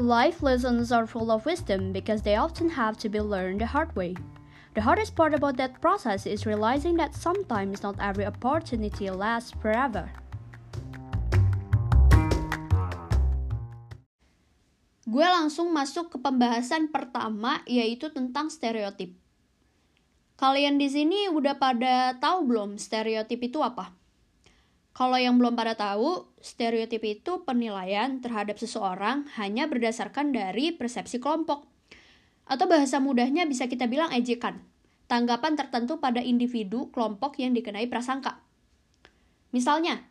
Life lessons are full of wisdom because they often have to be learned the hard way. The hardest part about that process is realizing that sometimes not every opportunity lasts forever. Gue langsung masuk ke pembahasan pertama yaitu tentang stereotip. Kalian di sini udah pada tahu belum stereotip itu apa? Kalau yang belum pada tahu, stereotip itu penilaian terhadap seseorang hanya berdasarkan dari persepsi kelompok. Atau bahasa mudahnya bisa kita bilang ejekan, tanggapan tertentu pada individu kelompok yang dikenai prasangka. Misalnya,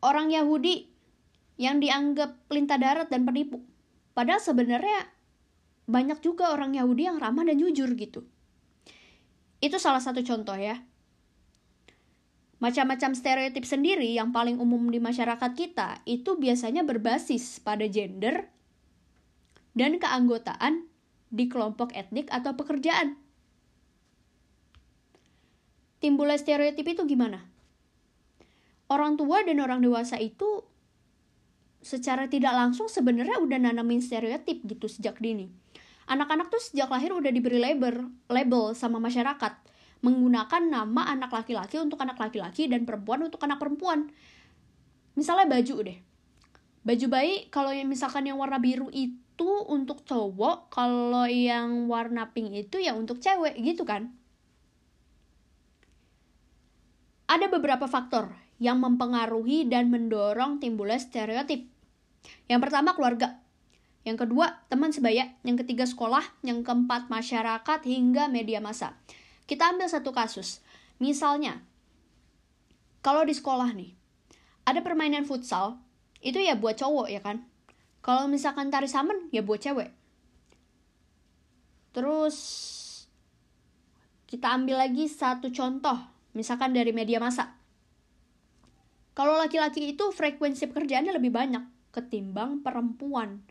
orang Yahudi yang dianggap pelintah darat dan penipu. Padahal sebenarnya banyak juga orang Yahudi yang ramah dan jujur gitu. Itu salah satu contoh ya. Macam-macam stereotip sendiri yang paling umum di masyarakat kita itu biasanya berbasis pada gender, dan keanggotaan di kelompok etnik atau pekerjaan. Timbulnya stereotip itu gimana? Orang tua dan orang dewasa itu secara tidak langsung sebenarnya udah nanamin stereotip gitu sejak dini. Anak-anak tuh sejak lahir udah diberi label, label sama masyarakat menggunakan nama anak laki-laki untuk anak laki-laki dan perempuan untuk anak perempuan. Misalnya baju deh. Baju bayi kalau yang misalkan yang warna biru itu untuk cowok, kalau yang warna pink itu ya untuk cewek gitu kan. Ada beberapa faktor yang mempengaruhi dan mendorong timbulnya stereotip. Yang pertama keluarga, yang kedua teman sebaya, yang ketiga sekolah, yang keempat masyarakat hingga media massa. Kita ambil satu kasus. Misalnya, kalau di sekolah nih, ada permainan futsal, itu ya buat cowok ya kan? Kalau misalkan tari saman ya buat cewek. Terus kita ambil lagi satu contoh, misalkan dari media massa. Kalau laki-laki itu frekuensi pekerjaannya lebih banyak ketimbang perempuan.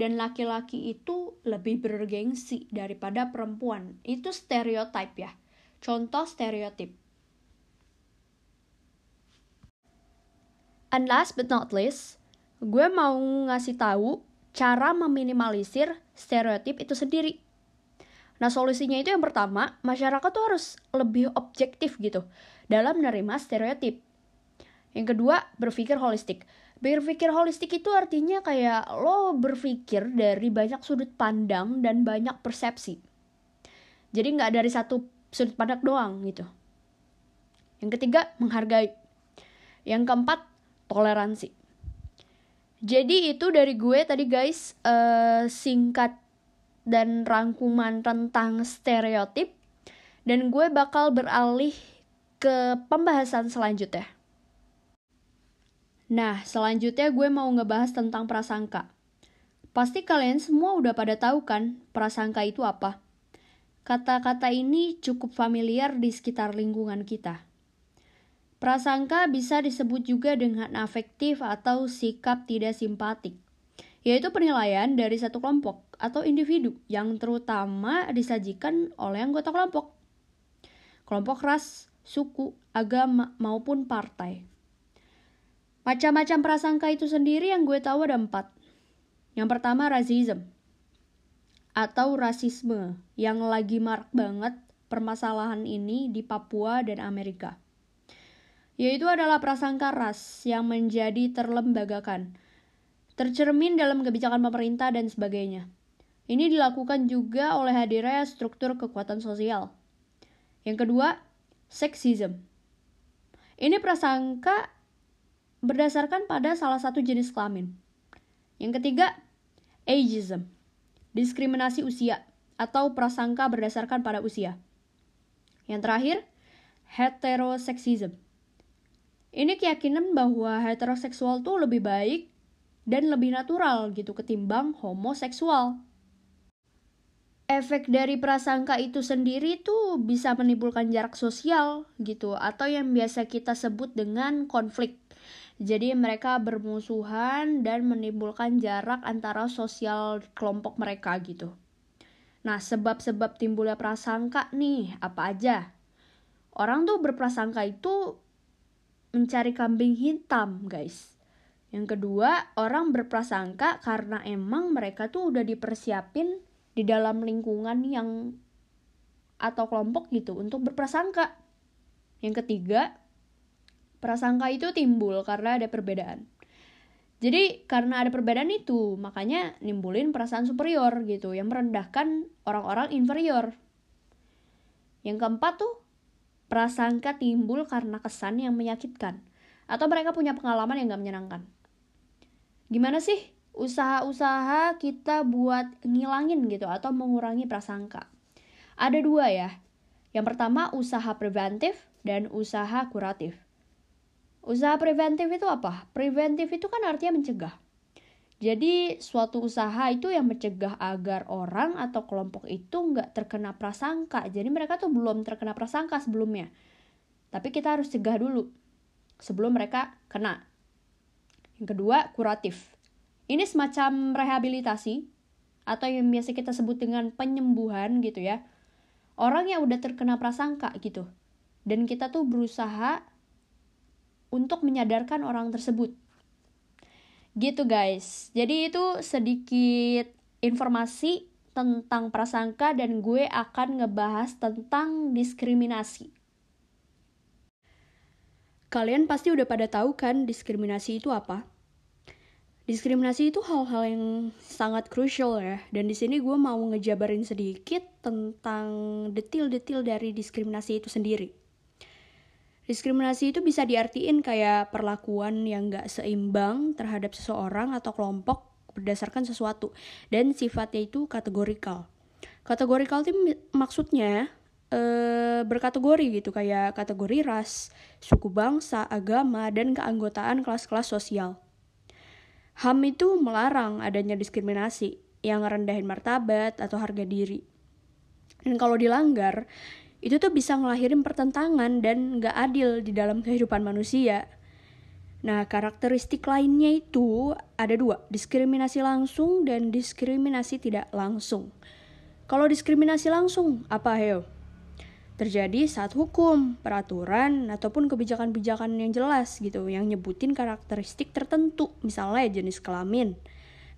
Dan laki-laki itu lebih bergengsi daripada perempuan. Itu stereotip ya. Contoh stereotip. And last but not least, gue mau ngasih tahu cara meminimalisir stereotip itu sendiri. Nah, solusinya itu yang pertama, masyarakat tuh harus lebih objektif gitu dalam menerima stereotip. Yang kedua, berpikir holistik. Berpikir holistik itu artinya kayak lo berpikir dari banyak sudut pandang dan banyak persepsi. Jadi nggak dari satu sudut pandang doang gitu. Yang ketiga, menghargai. Yang keempat, toleransi. Jadi itu dari gue tadi guys uh, singkat dan rangkuman tentang stereotip dan gue bakal beralih ke pembahasan selanjutnya. Nah, selanjutnya gue mau ngebahas tentang prasangka. Pasti kalian semua udah pada tahu kan prasangka itu apa? Kata-kata ini cukup familiar di sekitar lingkungan kita. Prasangka bisa disebut juga dengan afektif atau sikap tidak simpatik, yaitu penilaian dari satu kelompok atau individu yang terutama disajikan oleh anggota kelompok. Kelompok ras, suku, agama, maupun partai. Macam-macam prasangka itu sendiri yang gue tahu ada empat. Yang pertama rasisme atau rasisme yang lagi marak banget permasalahan ini di Papua dan Amerika yaitu adalah prasangka ras yang menjadi terlembagakan, tercermin dalam kebijakan pemerintah dan sebagainya. Ini dilakukan juga oleh hadirnya struktur kekuatan sosial. Yang kedua, seksisme. Ini prasangka berdasarkan pada salah satu jenis kelamin. Yang ketiga, ageism. Diskriminasi usia atau prasangka berdasarkan pada usia. Yang terakhir, heteroseksisme ini keyakinan bahwa heteroseksual tuh lebih baik dan lebih natural gitu ketimbang homoseksual. Efek dari prasangka itu sendiri tuh bisa menimbulkan jarak sosial gitu atau yang biasa kita sebut dengan konflik. Jadi mereka bermusuhan dan menimbulkan jarak antara sosial kelompok mereka gitu. Nah, sebab-sebab timbulnya prasangka nih apa aja? Orang tuh berprasangka itu mencari kambing hitam, guys. Yang kedua, orang berprasangka karena emang mereka tuh udah dipersiapin di dalam lingkungan yang atau kelompok gitu untuk berprasangka. Yang ketiga, prasangka itu timbul karena ada perbedaan. Jadi karena ada perbedaan itu, makanya nimbulin perasaan superior gitu yang merendahkan orang-orang inferior. Yang keempat tuh, prasangka timbul karena kesan yang menyakitkan atau mereka punya pengalaman yang gak menyenangkan gimana sih usaha-usaha kita buat ngilangin gitu atau mengurangi prasangka? Ada dua ya. Yang pertama usaha preventif dan usaha kuratif. Usaha preventif itu apa? Preventif itu kan artinya mencegah. Jadi suatu usaha itu yang mencegah agar orang atau kelompok itu nggak terkena prasangka. Jadi mereka tuh belum terkena prasangka sebelumnya. Tapi kita harus cegah dulu sebelum mereka kena. Yang kedua, kuratif. Ini semacam rehabilitasi atau yang biasa kita sebut dengan penyembuhan gitu ya. Orang yang udah terkena prasangka gitu. Dan kita tuh berusaha untuk menyadarkan orang tersebut. Gitu guys. Jadi itu sedikit informasi tentang prasangka dan gue akan ngebahas tentang diskriminasi. Kalian pasti udah pada tahu kan diskriminasi itu apa? Diskriminasi itu hal-hal yang sangat krusial ya, dan di sini gue mau ngejabarin sedikit tentang detil-detil dari diskriminasi itu sendiri. Diskriminasi itu bisa diartiin kayak perlakuan yang gak seimbang terhadap seseorang atau kelompok berdasarkan sesuatu, dan sifatnya itu kategorikal. Kategorikal itu maksudnya e, berkategori gitu kayak kategori ras, suku bangsa, agama, dan keanggotaan kelas-kelas sosial. HAM itu melarang adanya diskriminasi yang rendahin martabat atau harga diri. Dan kalau dilanggar, itu tuh bisa ngelahirin pertentangan dan nggak adil di dalam kehidupan manusia. Nah, karakteristik lainnya itu ada dua, diskriminasi langsung dan diskriminasi tidak langsung. Kalau diskriminasi langsung, apa heo? terjadi saat hukum, peraturan, ataupun kebijakan-kebijakan yang jelas gitu, yang nyebutin karakteristik tertentu, misalnya jenis kelamin,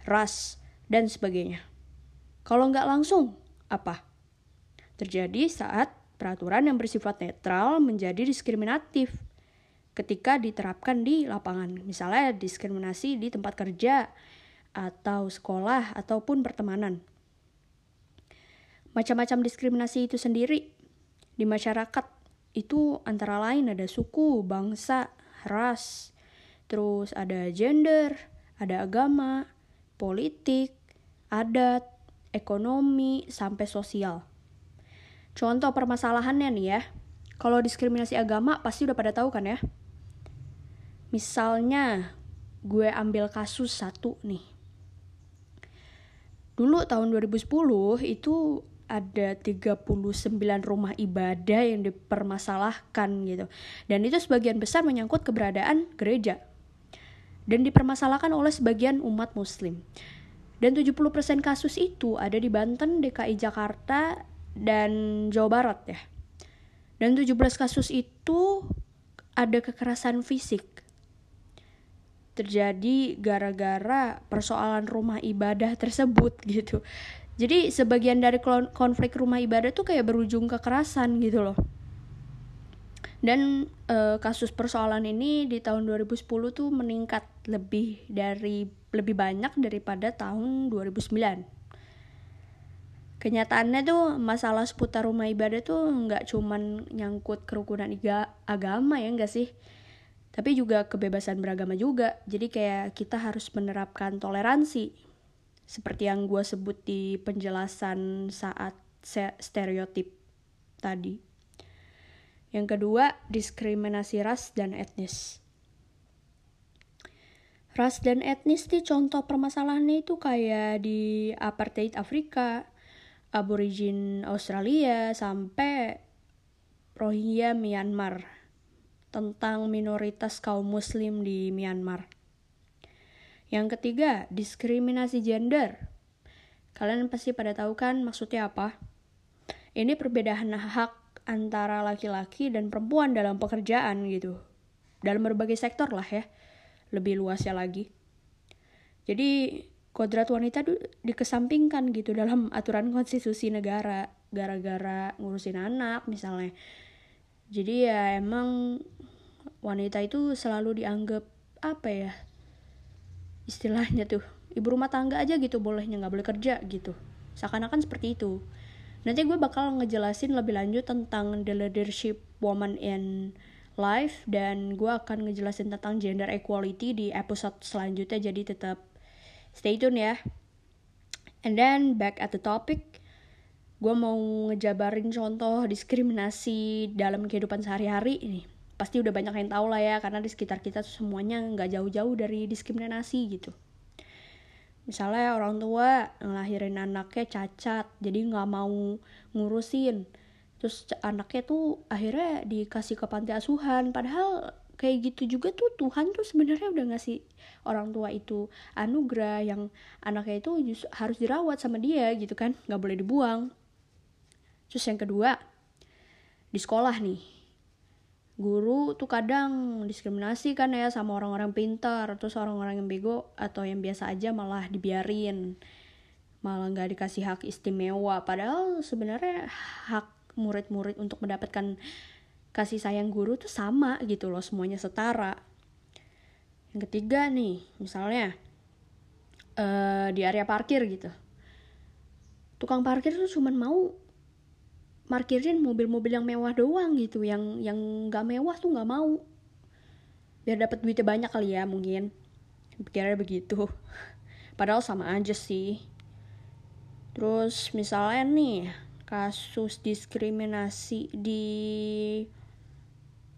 ras, dan sebagainya. Kalau nggak langsung, apa? Terjadi saat peraturan yang bersifat netral menjadi diskriminatif ketika diterapkan di lapangan, misalnya diskriminasi di tempat kerja, atau sekolah, ataupun pertemanan. Macam-macam diskriminasi itu sendiri di masyarakat itu antara lain ada suku, bangsa, ras, terus ada gender, ada agama, politik, adat, ekonomi, sampai sosial. Contoh permasalahannya nih ya, kalau diskriminasi agama pasti udah pada tahu kan ya. Misalnya, gue ambil kasus satu nih. Dulu tahun 2010 itu ada 39 rumah ibadah yang dipermasalahkan gitu. Dan itu sebagian besar menyangkut keberadaan gereja. Dan dipermasalahkan oleh sebagian umat muslim. Dan 70% kasus itu ada di Banten, DKI Jakarta, dan Jawa Barat ya. Dan 17 kasus itu ada kekerasan fisik. Terjadi gara-gara persoalan rumah ibadah tersebut gitu jadi sebagian dari konflik rumah ibadah tuh kayak berujung kekerasan gitu loh dan e, kasus persoalan ini di tahun 2010 tuh meningkat lebih dari lebih banyak daripada tahun 2009 kenyataannya tuh masalah seputar rumah ibadah tuh nggak cuman nyangkut kerukunan agama ya enggak sih tapi juga kebebasan beragama juga jadi kayak kita harus menerapkan toleransi seperti yang gue sebut di penjelasan saat stereotip tadi. Yang kedua, diskriminasi ras dan etnis. Ras dan etnis di contoh permasalahannya itu kayak di apartheid Afrika, aborigin Australia, sampai Rohingya Myanmar tentang minoritas kaum muslim di Myanmar. Yang ketiga, diskriminasi gender. Kalian pasti pada tahu kan maksudnya apa? Ini perbedaan hak antara laki-laki dan perempuan dalam pekerjaan gitu. Dalam berbagai sektor lah ya. lebih luasnya lagi. Jadi kodrat wanita dikesampingkan gitu dalam aturan konstitusi negara gara-gara ngurusin anak misalnya. Jadi ya emang wanita itu selalu dianggap apa ya istilahnya tuh ibu rumah tangga aja gitu bolehnya nggak boleh kerja gitu. Seakan-akan seperti itu. Nanti gue bakal ngejelasin lebih lanjut tentang the leadership woman in life dan gue akan ngejelasin tentang gender equality di episode selanjutnya. Jadi tetap stay tune ya. And then back at the topic gue mau ngejabarin contoh diskriminasi dalam kehidupan sehari-hari ini. Pasti udah banyak yang tahu lah ya karena di sekitar kita tuh semuanya nggak jauh-jauh dari diskriminasi gitu. Misalnya orang tua ngelahirin anaknya cacat jadi nggak mau ngurusin. Terus anaknya tuh akhirnya dikasih ke panti asuhan padahal kayak gitu juga tuh Tuhan tuh sebenarnya udah ngasih orang tua itu anugerah yang anaknya itu harus dirawat sama dia gitu kan nggak boleh dibuang. Terus yang kedua di sekolah nih guru tuh kadang diskriminasi kan ya sama orang-orang pintar terus orang-orang yang bego atau yang biasa aja malah dibiarin malah nggak dikasih hak istimewa. Padahal sebenarnya hak murid-murid untuk mendapatkan kasih sayang guru tuh sama gitu loh semuanya setara. Yang ketiga nih misalnya uh, di area parkir gitu. Tukang parkir tuh cuman mau markirin mobil-mobil yang mewah doang gitu yang yang nggak mewah tuh nggak mau. Biar dapat duitnya banyak kali ya mungkin. Pikirnya begitu. Padahal sama aja sih. Terus misalnya nih kasus diskriminasi di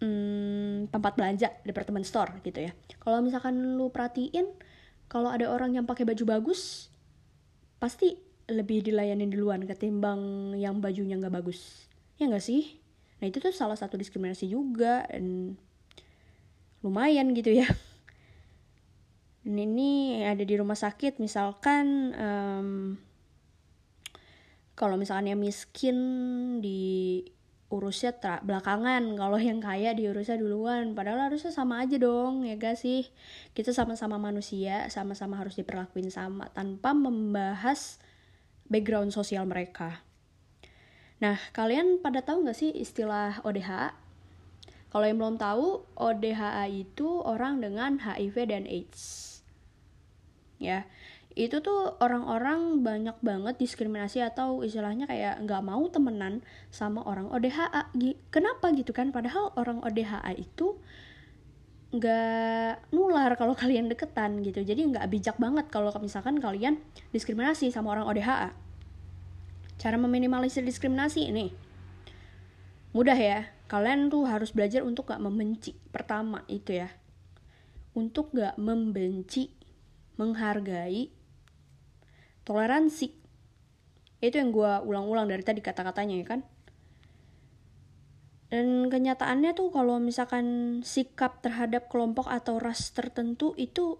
hmm, tempat belanja department store gitu ya. Kalau misalkan lu perhatiin kalau ada orang yang pakai baju bagus pasti lebih dilayani duluan ketimbang yang bajunya nggak bagus. Ya nggak sih? Nah itu tuh salah satu diskriminasi juga dan lumayan gitu ya. Dan ini ada di rumah sakit misalkan um, kalau misalnya miskin di urusnya tra belakangan kalau yang kaya diurusnya duluan padahal harusnya sama aja dong ya gak sih kita sama-sama manusia sama-sama harus diperlakuin sama tanpa membahas background sosial mereka. Nah, kalian pada tahu nggak sih istilah ODHA? Kalau yang belum tahu, ODHA itu orang dengan HIV dan AIDS. Ya, itu tuh orang-orang banyak banget diskriminasi atau istilahnya kayak nggak mau temenan sama orang ODHA. Kenapa gitu kan? Padahal orang ODHA itu nggak nular kalau kalian deketan gitu jadi nggak bijak banget kalau misalkan kalian diskriminasi sama orang ODHA cara meminimalisir diskriminasi ini mudah ya kalian tuh harus belajar untuk gak membenci pertama itu ya untuk gak membenci menghargai toleransi. Itu yang gue ulang-ulang dari tadi kata-katanya ya kan? Dan kenyataannya tuh kalau misalkan sikap terhadap kelompok atau ras tertentu itu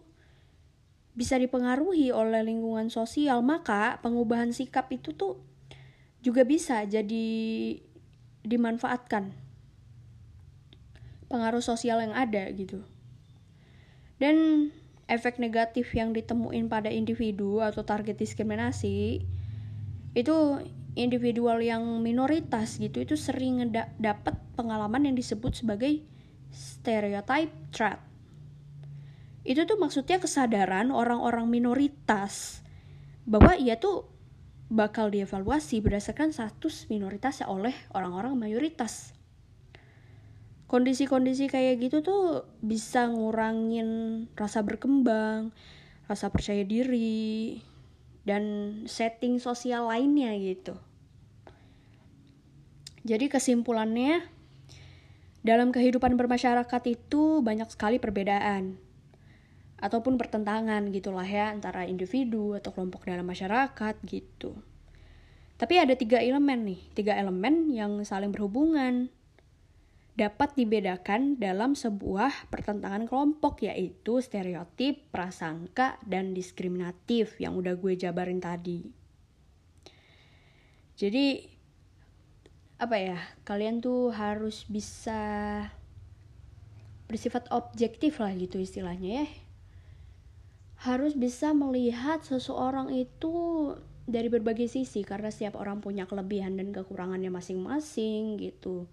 bisa dipengaruhi oleh lingkungan sosial, maka pengubahan sikap itu tuh juga bisa jadi dimanfaatkan. Pengaruh sosial yang ada gitu. Dan efek negatif yang ditemuin pada individu atau target diskriminasi itu individual yang minoritas gitu itu sering dapat pengalaman yang disebut sebagai stereotype threat. Itu tuh maksudnya kesadaran orang-orang minoritas bahwa ia tuh bakal dievaluasi berdasarkan status minoritasnya oleh orang-orang mayoritas. Kondisi-kondisi kayak gitu tuh bisa ngurangin rasa berkembang, rasa percaya diri, dan setting sosial lainnya gitu. Jadi kesimpulannya dalam kehidupan bermasyarakat itu banyak sekali perbedaan ataupun pertentangan gitulah ya antara individu atau kelompok dalam masyarakat gitu. Tapi ada tiga elemen nih, tiga elemen yang saling berhubungan dapat dibedakan dalam sebuah pertentangan kelompok yaitu stereotip, prasangka, dan diskriminatif yang udah gue jabarin tadi. Jadi apa ya, kalian tuh harus bisa bersifat objektif lah gitu istilahnya ya. harus bisa melihat seseorang itu dari berbagai sisi karena setiap orang punya kelebihan dan kekurangannya masing-masing gitu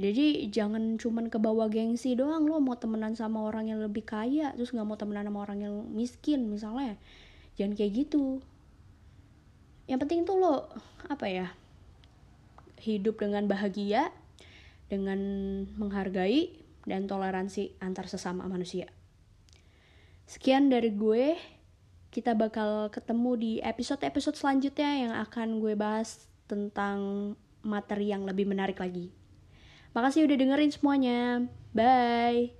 jadi jangan cuman ke bawah gengsi doang. Lo mau temenan sama orang yang lebih kaya terus nggak mau temenan sama orang yang miskin misalnya. Jangan kayak gitu. Yang penting tuh lo apa ya hidup dengan bahagia dengan menghargai dan toleransi antar sesama manusia. Sekian dari gue. Kita bakal ketemu di episode-episode selanjutnya yang akan gue bahas tentang materi yang lebih menarik lagi. Makasih udah dengerin semuanya. Bye.